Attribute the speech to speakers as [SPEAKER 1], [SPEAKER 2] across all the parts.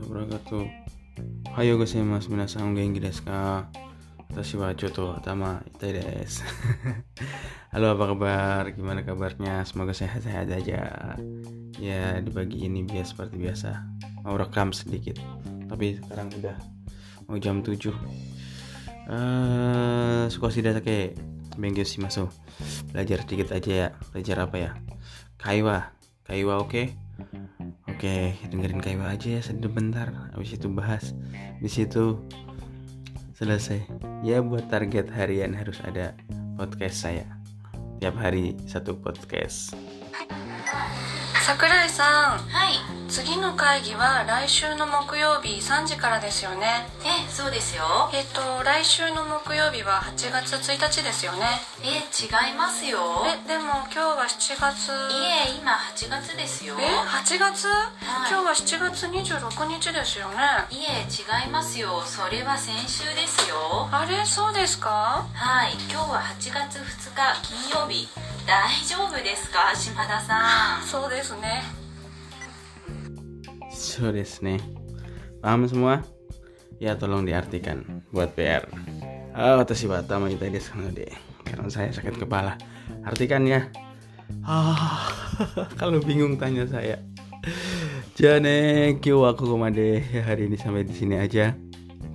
[SPEAKER 1] wabarakatuh Hayo gozaimasu minasan genki desu ka Watashi wa choto atama itai Halo apa kabar? Gimana kabarnya? Semoga sehat-sehat aja Ya di pagi ini biasa seperti biasa Mau rekam sedikit Tapi sekarang udah mau jam 7 uh, Suka sih kayak Benggyo sih masuk Belajar sedikit aja ya Belajar apa ya? Kaiwa Kaiwa oke? Okay? Oke, dengerin kayu aja ya sebentar. Habis itu bahas. Di situ selesai. Ya buat target harian harus ada podcast saya. Tiap hari satu podcast.
[SPEAKER 2] Sakurai-san. Hai.
[SPEAKER 3] 次の会議は来週の木曜日3時からですよね。
[SPEAKER 2] えそうですよ。
[SPEAKER 3] えっと来週の木曜日は8月1日ですよね。
[SPEAKER 2] え違いますよ。
[SPEAKER 3] えでも今日は7月
[SPEAKER 2] いえ今8月ですよ。
[SPEAKER 3] え8月、
[SPEAKER 2] い。
[SPEAKER 3] 今日は7月26日ですよね。
[SPEAKER 2] いえ違いますよ。それは先週ですよ。
[SPEAKER 3] あれ？そうですか？
[SPEAKER 2] はい。今日は8月2日金曜日。大丈夫ですか？島田さん。
[SPEAKER 3] そうですね
[SPEAKER 1] So desu nih. Paham semua? Ya tolong diartikan buat PR. Watashi wa atama itai desu de. Karena saya sakit kepala. Artikan ya. Ah, kalau bingung tanya saya. Jane, kyo wa kokomade. Hari ini sampai di sini aja.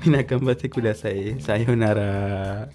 [SPEAKER 1] Minakan batik kudasai. Sayonara.